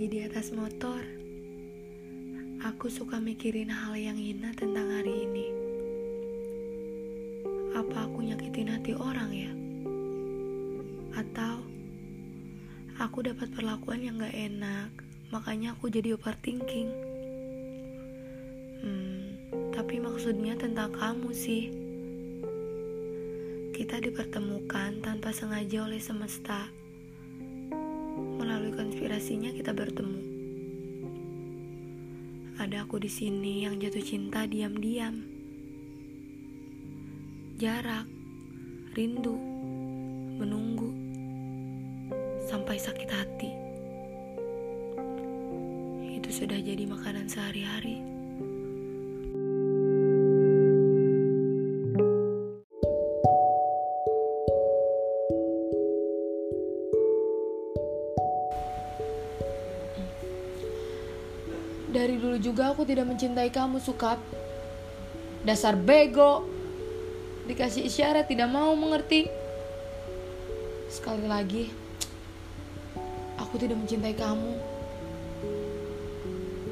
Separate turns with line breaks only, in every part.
lagi di atas motor, aku suka mikirin hal yang hina tentang hari ini. Apa aku nyakitin hati orang ya? Atau aku dapat perlakuan yang gak enak, makanya aku jadi overthinking. Hmm, tapi maksudnya tentang kamu sih. Kita dipertemukan tanpa sengaja oleh semesta melalui konspirasinya kita bertemu. Ada aku di sini yang jatuh cinta diam-diam. Jarak, rindu, menunggu sampai sakit hati. Itu sudah jadi makanan sehari-hari.
Dari dulu juga aku tidak mencintai kamu, Sukap. Dasar bego. Dikasih isyarat tidak mau mengerti. Sekali lagi, aku tidak mencintai kamu.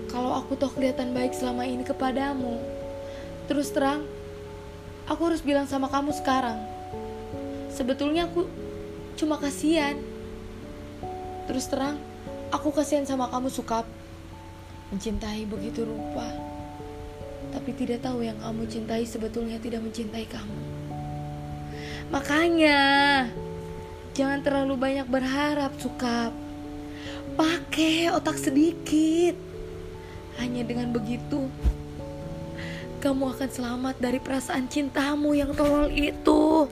Kalau aku toh kelihatan baik selama ini kepadamu, terus terang, aku harus bilang sama kamu sekarang. Sebetulnya aku cuma kasihan. Terus terang, aku kasihan sama kamu, Sukap mencintai begitu rupa, tapi tidak tahu yang kamu cintai sebetulnya tidak mencintai kamu. Makanya, jangan terlalu banyak berharap, Sukap. Pakai otak sedikit. Hanya dengan begitu, kamu akan selamat dari perasaan cintamu yang tolol itu.